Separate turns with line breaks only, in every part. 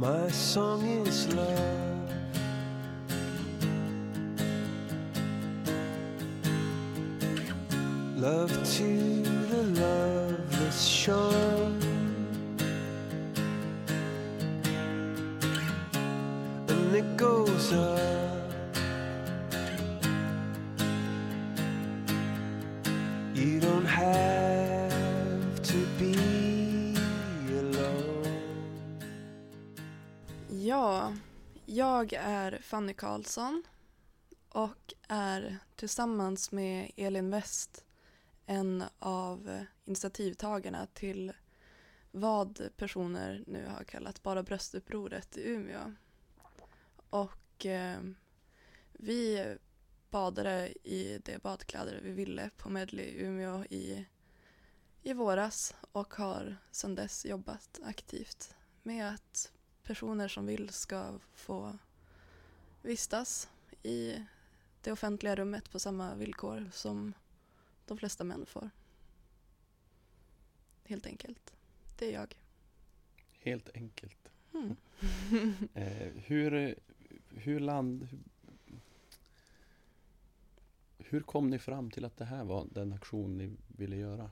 My song is love. Love to the loveless shore. And it goes up.
Jag är Fanny Karlsson och är tillsammans med Elin West en av initiativtagarna till vad personer nu har kallat Bara bröstupproret i Umeå. Och eh, vi badade i de badkläder vi ville på Medley i Umeå i, i våras och har sedan dess jobbat aktivt med att personer som vill ska få vistas i det offentliga rummet på samma villkor som de flesta män får. Helt enkelt. Det är jag.
Helt enkelt.
Mm.
Eh, hur, hur land... Hur, hur kom ni fram till att det här var den aktion ni ville göra?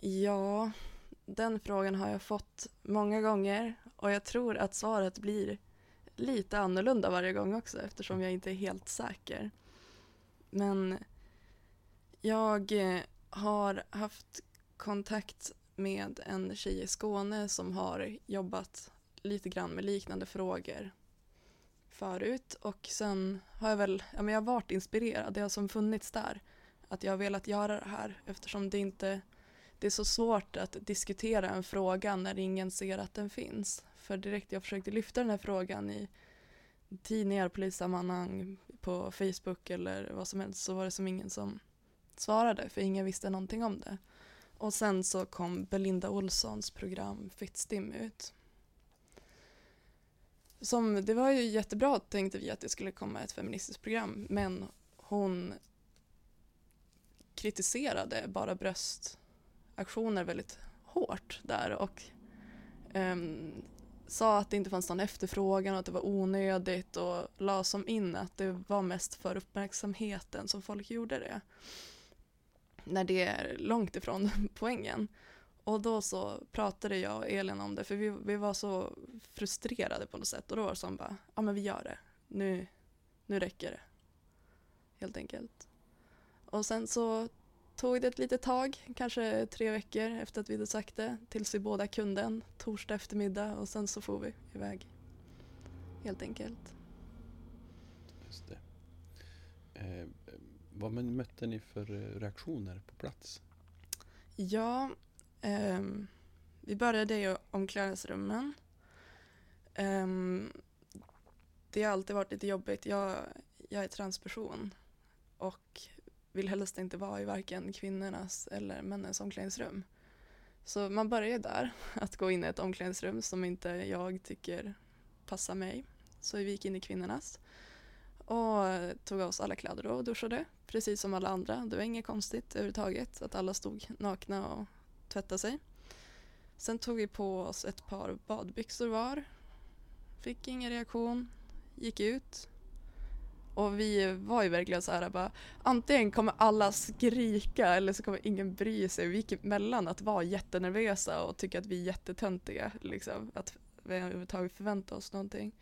Ja, den frågan har jag fått många gånger och jag tror att svaret blir lite annorlunda varje gång också eftersom jag inte är helt säker. Men jag eh, har haft kontakt med en tjej i Skåne som har jobbat lite grann med liknande frågor förut och sen har jag väl, ja men jag har varit inspirerad, det har som funnits där att jag har velat göra det här eftersom det inte det är så svårt att diskutera en fråga när ingen ser att den finns. För direkt jag försökte lyfta den här frågan i tidningar, polissammanhang, på Facebook eller vad som helst så var det som ingen som svarade för ingen visste någonting om det. Och sen så kom Belinda Olssons program Fittstim ut. Som, det var ju jättebra tänkte vi att det skulle komma ett feministiskt program men hon kritiserade bara bröst aktioner väldigt hårt där och um, sa att det inte fanns någon efterfrågan och att det var onödigt och la som in att det var mest för uppmärksamheten som folk gjorde det. När det är långt ifrån poängen. Och då så pratade jag och Elin om det för vi, vi var så frustrerade på något sätt och då var det som bara, ja men vi gör det. Nu, nu räcker det. Helt enkelt. Och sen så tog det ett litet tag, kanske tre veckor efter att vi hade sagt det, tills vi båda kunde en torsdag eftermiddag och sen så får vi iväg. Helt enkelt.
Just det. Eh, vad mötte ni för eh, reaktioner på plats?
Ja, ehm, vi började i omklädningsrummen. Ehm, det har alltid varit lite jobbigt. Jag, jag är transperson och vill helst inte vara i varken kvinnornas eller männens omklädningsrum. Så man börjar där, att gå in i ett omklädningsrum som inte jag tycker passar mig. Så vi gick in i kvinnornas och tog av oss alla kläder och duschade, precis som alla andra. Det var inget konstigt överhuvudtaget att alla stod nakna och tvättade sig. Sen tog vi på oss ett par badbyxor var. Fick ingen reaktion, gick ut. Och vi var ju verkligen så här bara, antingen kommer alla skrika eller så kommer ingen bry sig. Vi gick emellan att vara jättenervösa och tycka att vi är jättetöntiga. Liksom, att vi överhuvudtaget förväntar oss någonting.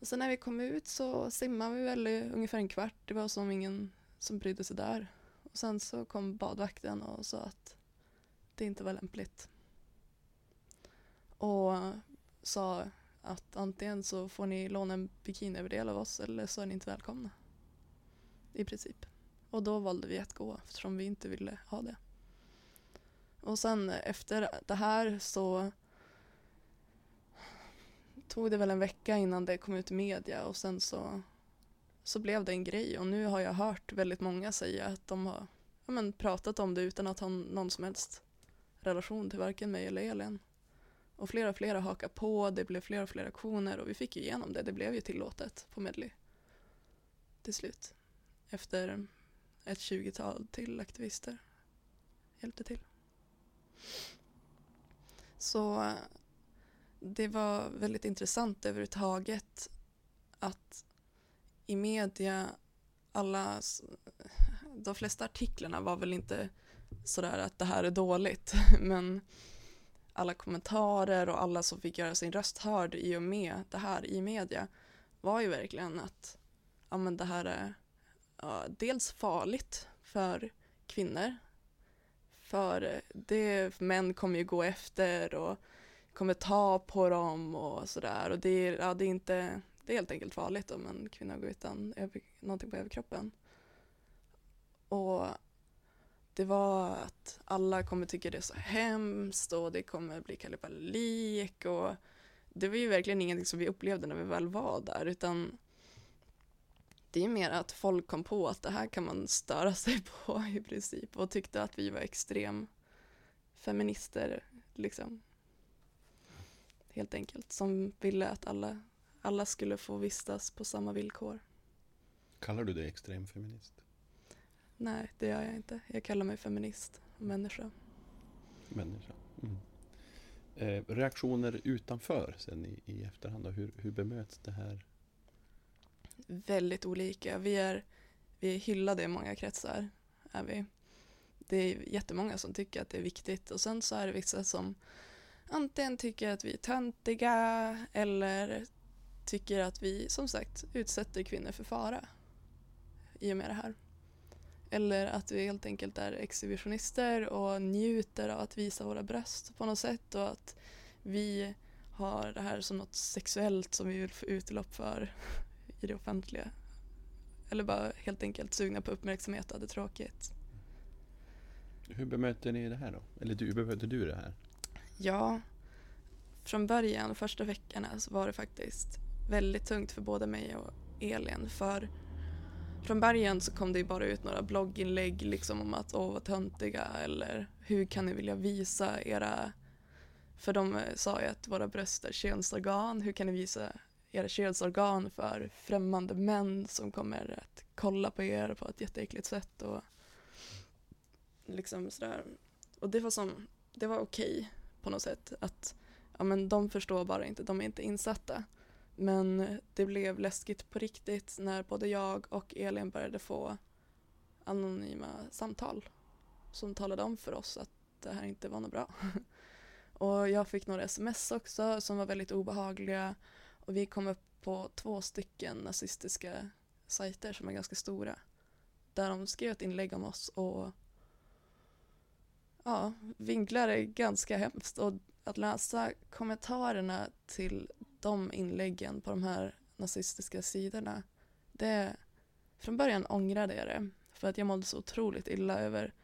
Och sen när vi kom ut så simmade vi väl i ungefär en kvart. Det var som ingen som brydde sig där. Och sen så kom badvakten och sa att det inte var lämpligt. Och sa att antingen så får ni låna en bikiniöverdel av oss eller så är ni inte välkomna. I princip. Och då valde vi att gå eftersom vi inte ville ha det. Och sen efter det här så tog det väl en vecka innan det kom ut i media och sen så, så blev det en grej och nu har jag hört väldigt många säga att de har ja, men, pratat om det utan att ha någon som helst relation till varken mig eller Elin. Och flera och flera hakar på, det blev fler och fler aktioner och vi fick igenom det. Det blev ju tillåtet på Medley till slut. Efter ett tjugotal till aktivister hjälpte till. Så eh, det var väldigt intressant överhuvudtaget att i media, alla, de flesta artiklarna var väl inte sådär att det här är dåligt, men alla kommentarer och alla som fick göra sin röst hörd i och med det här i media var ju verkligen att ja, men det här är ja, dels farligt för kvinnor, för det, män kommer ju gå efter och kommer ta på dem och sådär och det är, ja, det är inte, det är helt enkelt farligt om en kvinna går utan över, någonting på överkroppen. Och det var att alla kommer tycka det är så hemskt och det kommer bli kalabalik och det var ju verkligen ingenting som vi upplevde när vi väl var där utan det är mer att folk kom på att det här kan man störa sig på i princip och tyckte att vi var extrem feminister liksom. Helt enkelt, som ville att alla, alla skulle få vistas på samma villkor.
Kallar du dig extremfeminist?
Nej, det gör jag inte. Jag kallar mig feminist och människa.
Människa? Mm. Eh, reaktioner utanför sen i, i efterhand då? Hur, hur bemöts det här?
Väldigt olika. Vi är, vi är hyllade i många kretsar. Är vi. Det är jättemånga som tycker att det är viktigt och sen så är det vissa som antingen tycker att vi är töntiga eller tycker att vi som sagt utsätter kvinnor för fara i och med det här. Eller att vi helt enkelt är exhibitionister och njuter av att visa våra bröst på något sätt och att vi har det här som något sexuellt som vi vill få utlopp för i det offentliga. Eller bara helt enkelt sugna på uppmärksamhet och hade tråkigt.
Hur bemöter ni det här då? Eller du, hur bemöter du det här?
Ja, från början, första veckorna, så var det faktiskt väldigt tungt för både mig och Elin. För från början så kom det ju bara ut några blogginlägg liksom om att åh vad töntiga eller hur kan ni vilja visa era... För de eh, sa ju att våra bröst är könsorgan, hur kan ni visa era könsorgan för främmande män som kommer att kolla på er på ett jätteäckligt sätt och liksom sådär. Och det var som, det var okej på något sätt att ja men de förstår bara inte, de är inte insatta. Men det blev läskigt på riktigt när både jag och Elin började få anonyma samtal som talade om för oss att det här inte var något bra. Och jag fick några sms också som var väldigt obehagliga. Och vi kom upp på två stycken nazistiska sajter som är ganska stora. Där de skrev ett inlägg om oss och ja, vinklar är ganska hemskt. Och att läsa kommentarerna till de inläggen på de här nazistiska sidorna det, från början ångrade jag det för att jag mådde så otroligt illa över,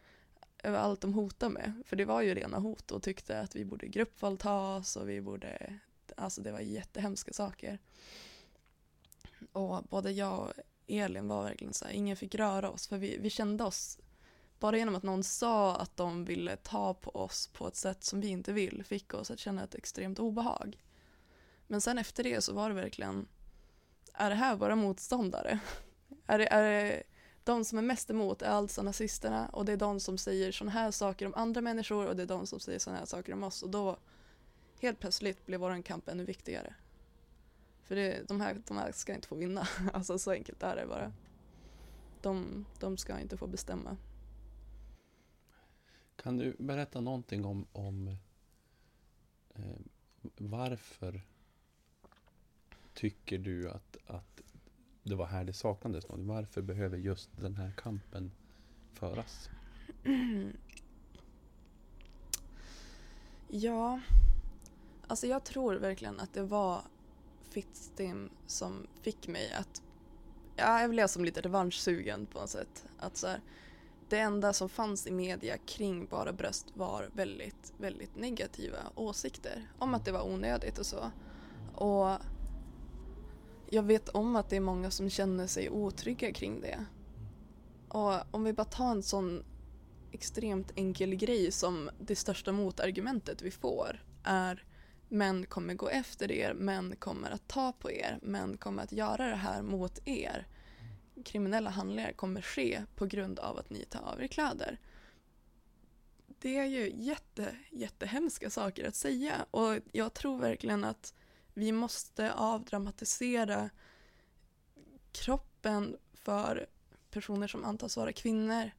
över allt de hotade med för det var ju rena hot och tyckte att vi borde gruppvåldtas och vi borde alltså det var jättehemska saker och både jag och Elin var verkligen så här, ingen fick röra oss för vi, vi kände oss bara genom att någon sa att de ville ta på oss på ett sätt som vi inte vill fick oss att känna ett extremt obehag. Men sen efter det så var det verkligen, är det här våra motståndare? Är det, är det de som är mest emot är alltså nazisterna och det är de som säger sådana här saker om andra människor och det är de som säger sådana här saker om oss och då helt plötsligt blev vår kamp ännu viktigare. För det, de, här, de här ska inte få vinna, alltså så enkelt är det bara. De, de ska inte få bestämma.
Kan du berätta någonting om, om eh, varför tycker du att, att det var här det saknades något? Varför behöver just den här kampen föras?
Ja, alltså jag tror verkligen att det var Fittstim som fick mig att, ja, jag blev som lite revanschsugen på något sätt. Att så här, det enda som fanns i media kring bara bröst var väldigt, väldigt negativa åsikter om att det var onödigt och så. Och jag vet om att det är många som känner sig otrygga kring det. Och om vi bara tar en sån extremt enkel grej som det största motargumentet vi får är män kommer gå efter er, män kommer att ta på er, män kommer att göra det här mot er. Kriminella handlingar kommer ske på grund av att ni tar av er kläder. det är ju jätte, jättehemska saker att säga och jag tror verkligen att vi måste avdramatisera kroppen för personer som antas vara kvinnor.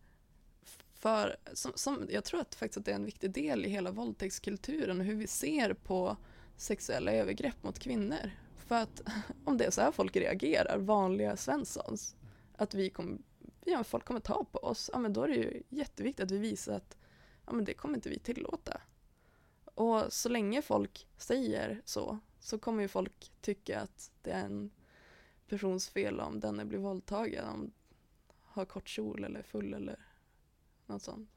För, som, som, jag tror att faktiskt att det är en viktig del i hela våldtäktskulturen och hur vi ser på sexuella övergrepp mot kvinnor. För att om det är så här folk reagerar, vanliga svenssons, att vi kommer, ja, folk kommer ta på oss, ja men då är det ju jätteviktigt att vi visar att ja men det kommer inte vi tillåta. Och så länge folk säger så, så kommer ju folk tycka att det är en persons fel om den blir våldtagen, om har kort kjol eller full eller något sånt.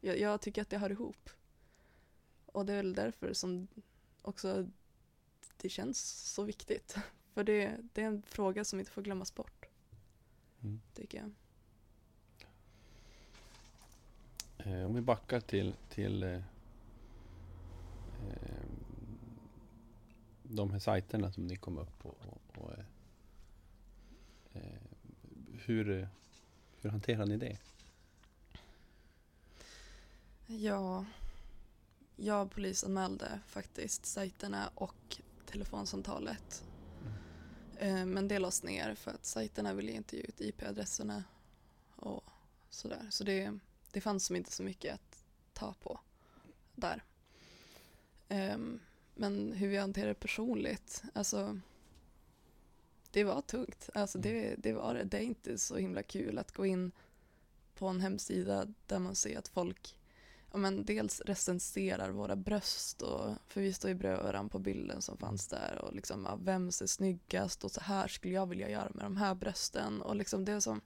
Jag, jag tycker att det hör ihop. Och det är väl därför som också det känns så viktigt. För det, det är en fråga som inte får glömmas bort,
Mm.
tycker jag.
Eh, om vi backar till, till eh, eh, de här sajterna som ni kom upp på. Och, och, eh, eh, hur, hur hanterar ni det?
Ja, jag polisanmälde faktiskt sajterna och telefonsamtalet. Eh, Men det lades ner för att sajterna ville inte ge ut IP-adresserna och sådär. Så det, det fanns som inte så mycket att ta på där. Ehm, Men hur vi hanterar det personligt, alltså det var tungt. Alltså det, det var det. Det är inte så himla kul att gå in på en hemsida där man ser att folk ja, men dels recenserar våra bröst, och, för vi står ju bredvid varandra på bilden som fanns där och liksom, ja, vem ser snyggast och så här skulle jag vilja göra med de här brösten och liksom det som,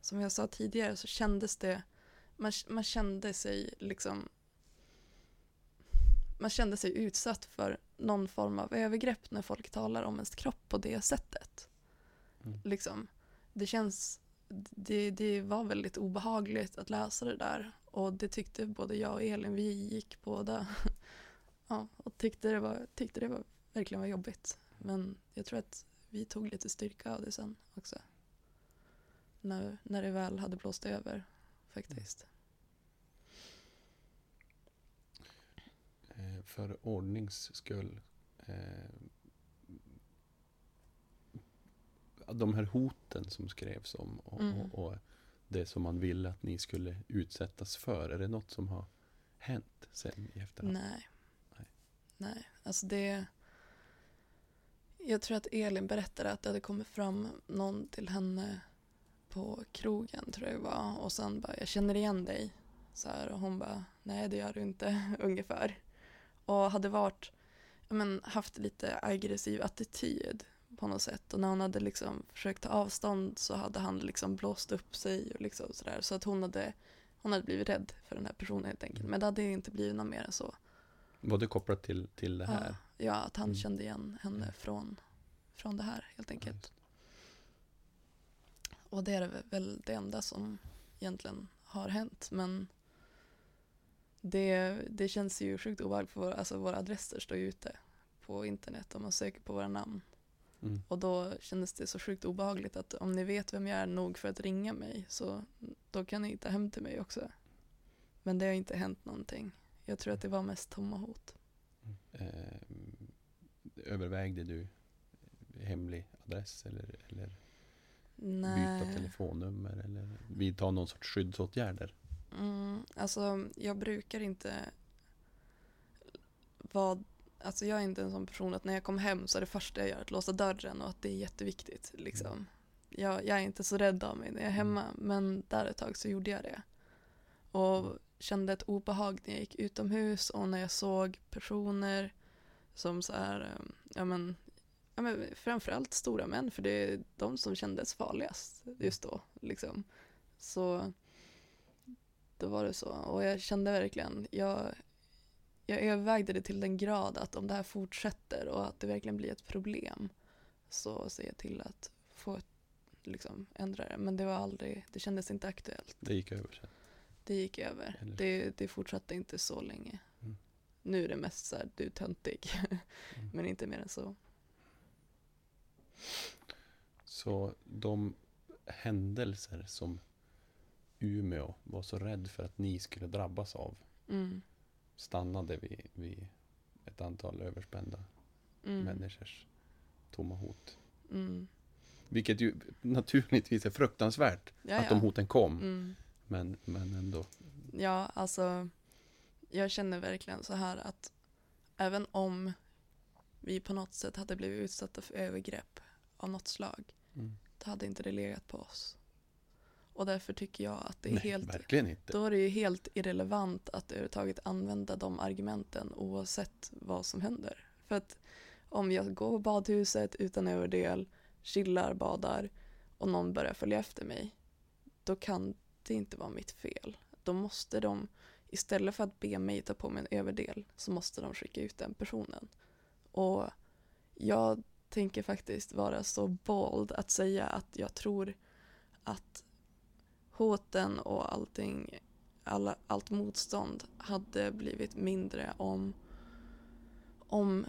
som jag sa tidigare så kändes det, man, man kände sig liksom man kände sig utsatt för någon form av övergrepp när folk talar om ens kropp på det sättet.
Mm.
Liksom, det känns, det, det var väldigt obehagligt att läsa det där och det tyckte både jag och Elin, vi gick båda ja, och tyckte det, var, tyckte det var, verkligen var jobbigt. Men jag tror att vi tog lite styrka av det sen också. När, när det väl hade blåst över faktiskt.
Eh, för ordnings skull. Eh, de här hoten som skrevs om och,
Mm.
och, och det som man ville att ni skulle utsättas för. Är det något som har hänt sen i efterhand?
Nej.
Nej.
Nej, alltså det... Jag tror att Elin berättade att det hade kommit fram någon till henne på krogen, tror jag det var. Och sen bara, jag känner igen dig. Så här, och hon bara, nej det gör du inte, ungefär. Och hade varit, ja, men, haft lite aggressiv attityd på något sätt. Och när hon hade liksom försökt ta avstånd så hade han liksom blåst upp sig och liksom sådär. Så att hon hade, hon hade blivit rädd för den här personen helt enkelt.
Mm.
Men det hade inte blivit något mer än så.
Var det kopplat till, till det här?
Ja, ja att han
Mm.
kände igen henne
Mm.
från, från det här helt
Ja,
enkelt.
just
Och det är väl det enda som egentligen har hänt. Men det, det känns ju sjukt obehagligt för våra, alltså våra adresser står ju ute på internet om man söker på våra namn.
Mm.
Och då kändes det så sjukt obehagligt att om ni vet vem jag är nog för att ringa mig så då kan ni hitta hem till mig också. Men det har inte hänt någonting. Jag tror att det var mest tomma hot.
Eh, övervägde du hemlig adress eller, eller byta telefonnummer eller vidta någon sorts skyddsåtgärder?
Mm, alltså jag brukar inte vara, alltså jag är inte en sån person att när jag kommer hem så är det första jag gör att låsa dörren och att det är jätteviktigt liksom. Jag, jag är inte så rädd av mig när jag är hemma men där ett tag så gjorde jag det. Och kände ett obehag när jag gick utomhus och när jag såg personer som så här, eh, ja men, ja men framförallt stora män för det är de som kändes farligast just då liksom. Så då var det så. Och jag kände verkligen, jag, jag övervägde det till den grad att om det här fortsätter och att det verkligen blir ett problem så ser jag till att få liksom, ändra det. Men det var aldrig, det kändes inte aktuellt.
Det gick över sen.
Det gick över.
Eller-
Det, det fortsatte inte så länge.
Mm.
Nu är det mest så här, du är töntig.
Mm.
Men inte mer än så.
Så de händelser som Umeå var så rädd för att ni skulle drabbas av
Mm.
stannade vid, vid ett antal överspända
Mm.
människors tomma hot.
Mm.
Vilket ju naturligtvis är fruktansvärt
Ja,
att
ja.
de hoten kom.
Mm.
Men, men ändå.
Ja, alltså jag känner verkligen så här att även om vi på något sätt hade blivit utsatta för övergrepp av något slag,
Mm.
då hade inte det legat på oss. Och därför tycker jag att det är
Nej,
helt, då är det ju helt irrelevant att överhuvudtaget använda de argumenten oavsett vad som händer. För att om jag går på badhuset utan överdel, chillar, badar och någon börjar följa efter mig, då kan det inte vara mitt fel. Då måste de, istället för att be mig ta på mig en överdel, så måste de skicka ut den personen. Och jag tänker faktiskt vara så bold att säga att jag tror att hoten och allting, alla, allt motstånd hade blivit mindre om, om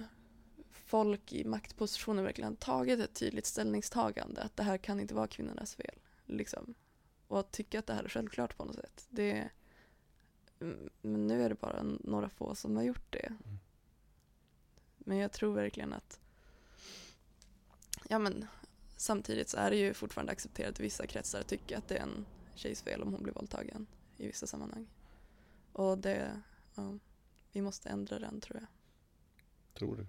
folk i maktpositioner verkligen tagit ett tydligt ställningstagande att det här kan inte vara kvinnornas fel. Liksom. Och att tycka att det här är självklart på något sätt. Det, mm, men nu är det bara några få som har gjort det. Men jag tror verkligen att ja men samtidigt så är det ju fortfarande accepterat i vissa kretsar att tycka att det är en tjejs fel om hon blir våldtagen i vissa sammanhang. Och det, ja, vi måste ändra den tror jag.
Tror du?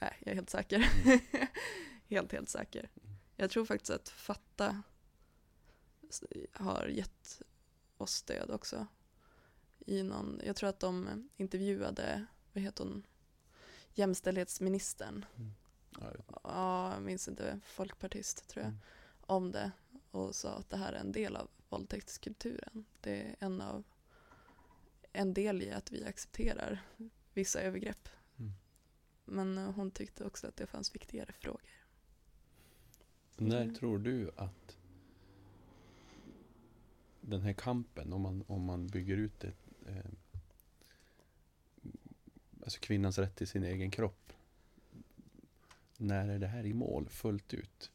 Nej, jag är helt säker. helt, helt säker. Jag tror faktiskt att Fatta har gett oss stöd också. I någon, jag tror att de intervjuade, vad heter hon, jämställdhetsministern.
Inte.
Ja, jag minns inte, folkpartist tror jag.
Mm.
Om det och sa att det här är en del av våldtäktskulturen. Det är en av en del i att vi accepterar vissa övergrepp.
Mm.
Men eh, hon tyckte också att det fanns viktigare frågor.
När
Mm.
tror du att den här kampen, om man, om man bygger ut det, eh, alltså kvinnans rätt till sin egen kropp, när är det här i mål fullt ut?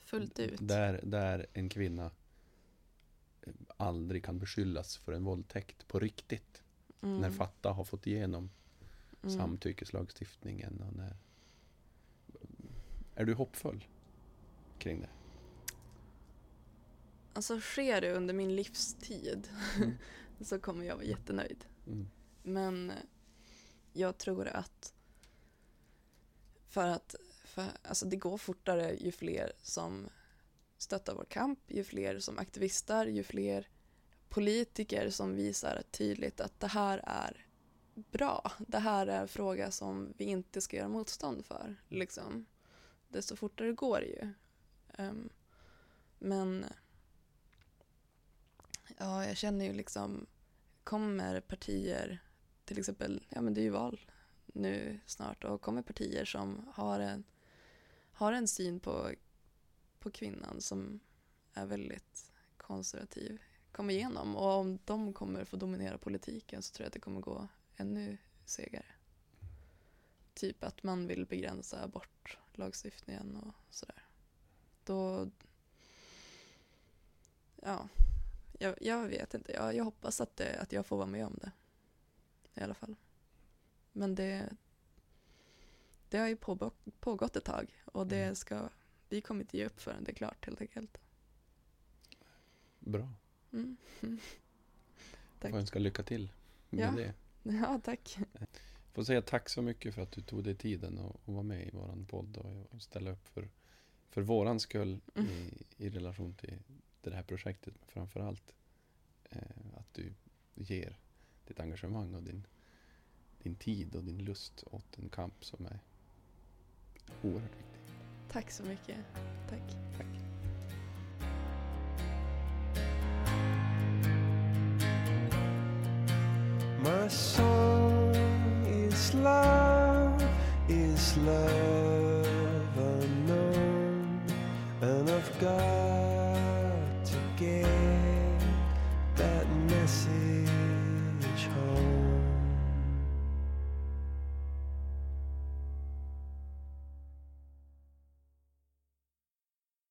Fullt ut.
Där, där en kvinna aldrig kan beskyllas för en våldtäkt på riktigt.
Mm.
När Fatta har fått igenom
Mm.
samtyckeslagstiftningen. Och när... Är du hoppfull kring det?
Alltså sker det under min livstid
Mm.
så kommer jag vara jättenöjd.
Mm.
Men eh, jag tror att för att för, alltså det går fortare ju fler som stöttar vår kamp, ju fler som aktivistar, ju fler politiker som visar tydligt att det här är bra. Det här är en fråga som vi inte ska göra motstånd för. Liksom. Desto fortare går det ju. Um, men ja, jag känner ju liksom kommer partier, till exempel, ja men det är ju val nu snart och kommer partier som har en, har en syn på, på kvinnan som är väldigt konservativ kommer igenom och om de kommer få dominera politiken så tror jag att det kommer gå ännu segare. Typ att man vill begränsa abortlagstiftningen och sådär. Då, ja, jag, jag vet inte. Jag, jag hoppas att, det, att jag får vara med om det. I alla fall. Men det, det har ju pågå- pågått ett tag och det
Mm.
ska, vi kommer inte ge upp förrän det är klart helt enkelt.
Bra.
Mm. Tack.
Får önska lycka till med
Ja.
det.
Ja, tack.
Får säga tack så mycket för att du tog dig tiden och, och var med i våran podd och, och ställa upp för, för våran skull
Mm.
i, i relation till, det här projektet. Men framför allt eh, att du ger ditt engagemang och din, din tid och din lust åt en kamp som är oerhört viktig.
Tack så mycket. Tack.
Tack.
My song is love, is love.